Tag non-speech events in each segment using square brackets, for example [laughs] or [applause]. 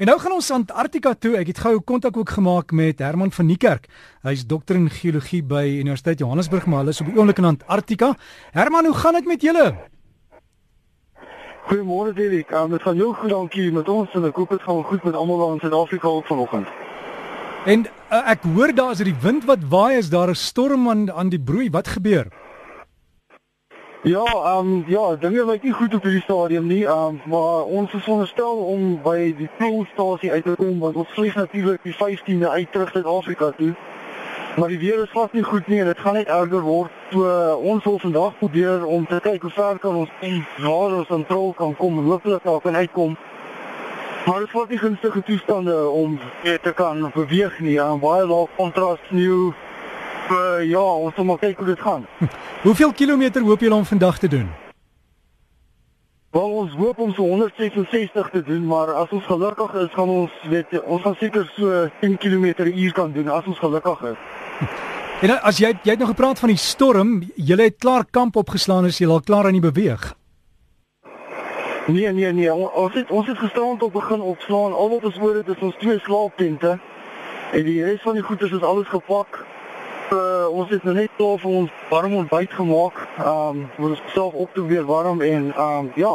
En nou gaan ons Antarktika toe. Ek het gou kontak ook gemaak met Herman van Niekerk. Hy's dokter in geologie by Universiteit Johannesburg, maar hulle is op die oomblik in Antarktika. Herman, hoe gaan dit met julle? Goeiemôre Dirk. Um, dit gaan heel goed dankie met ons en ek hoop dit gaan goed met almal in Suid-Afrika ook vanoggend. En uh, ek hoor daar is 'n wind wat waai, is daar 'n storm aan aan die broei. Wat gebeur? Ja, ehm um, ja, dinge lyk nie goed op hierdie stadium nie. Ehm um, maar ons is veronderstel om by die poolstasie uit te kom want ons vlieg natuurlik die 15de uit terug uit Afrika toe. Maar die weer is glad nie goed nie en dit gaan net erger word. So ons wil vandag probeer om te kyk hoe ver kan ons en waar ons aan trol kan kom en hopelik daar kan uitkom. Maar dit word nie gunstige toestande om te kan beweeg nie. Ja, baie laag kontras sneeu uh, ja, ons moet maar kyk hoe dit gaan. [laughs] Hoeveel kilometer hoop julle om vandag te doen? Wel ons hoop om so 166 te doen, maar as ons gelukkig is, gaan ons weet ons gaan seker so 10 km/h kan doen as ons gelukkig is. [laughs] En as jy jy het nog gepraat van die storm, jy het klaar kamp opgeslaan as jy al klaar aan die beweeg. Nee nee nee, ons het ons het gisterond op begin opslaan. Al wat ons oor het is ons twee slaaptente. En die res van die goeder is alles gepak uh, ons het nou net klaar vir ons warm ontbyt gemaak. Ehm um, vir onsself op te weer warm en ehm um, ja.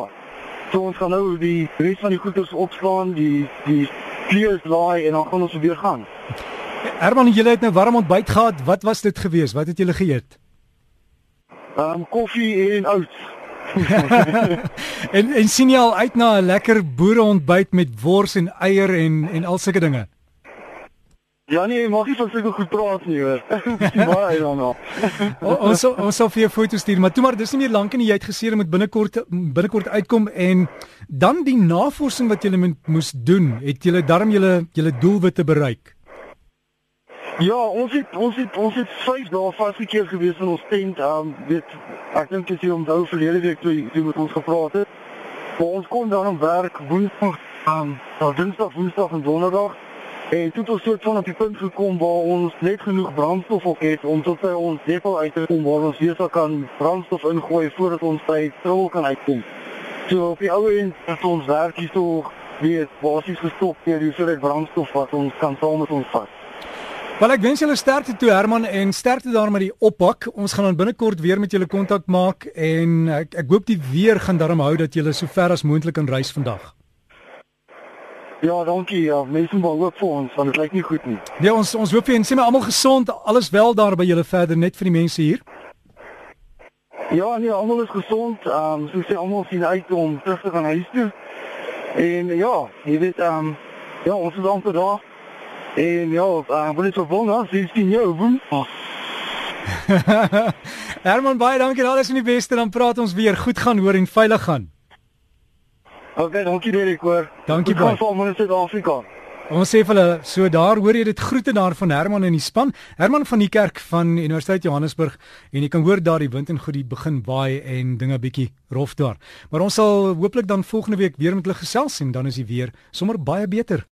So ons gaan nou die res van die goeders opslaan, die die vlees laai en dan gaan ons weer gaan. Herman, jy het nou warm ontbyt gehad. Wat was dit gewees? Wat het julle geëet? Ehm um, koffie en oats. [laughs] en en sien jy al uit na 'n lekker boere ontbyt met wors en eier en en al sulke dinge? Ja nee, mag nie van sulke goed praat nie hoor. [laughs] Baie dan nou. Ons ons sal vir jou foto's stuur, maar toe maar dis nie meer lank nie jy het gesê jy moet binnekort binnekort uitkom en dan die navorsing wat jy moes doen, het jy darm jy jy doelwitte bereik. Ja, ons het ons het ons het 5 dae vasgekeer gewees in ons tent. Um weet ek dink dit is om daai verlede week toe jy met ons gepraat het. Maar ons kon dan werk woensdag, um, dinsdag, woensdag en donderdag. En toe het ons soort van op die punt gekom waar ons net genoeg brandstof op het om tot by ons depot uit te kom waar ons weer sal kan brandstof ingooi voordat ons by trol kan uitkom. So op die ou end het ons werk hier so weer basies gestop deur die hoeveelheid brandstof wat ons kan saam met ons vat. Wel ek wens julle sterkte toe Herman en sterkte daar met die oppak. Ons gaan dan binnekort weer met julle kontak maak en ek ek hoop die weer gaan daarom hou dat julle so ver as moontlik kan reis vandag. Ja, dankie. Ja, mense moet hoop vir ons want dit lyk nie goed nie. Nee, ons ons hoop vir en sê my almal gesond, alles wel daar by julle verder net vir die mense hier. Ja, nee, almal is gesond. Ehm um, so sê almal sien uit om terug te gaan huis toe. En ja, jy weet ehm um, ja, ons is amper daar. En ja, ehm uh, wil net wou nou, sien sien jou woon. [laughs] Herman, baie dankie. Alles in die beste dan praat ons weer. Goed gaan hoor en veilig gaan. Okay, dankie Derek hoor. Dankie baie. Ons kom van Suid-Afrika. Ons sê vir hulle, so daar hoor jy dit groete daar van Herman in die span. Herman van die kerk van Universiteit Johannesburg en jy kan hoor daar die wind en goed die begin waai en dinge bietjie rof daar. Maar ons sal hooplik dan volgende week weer met hulle gesels en dan is die weer sommer baie beter.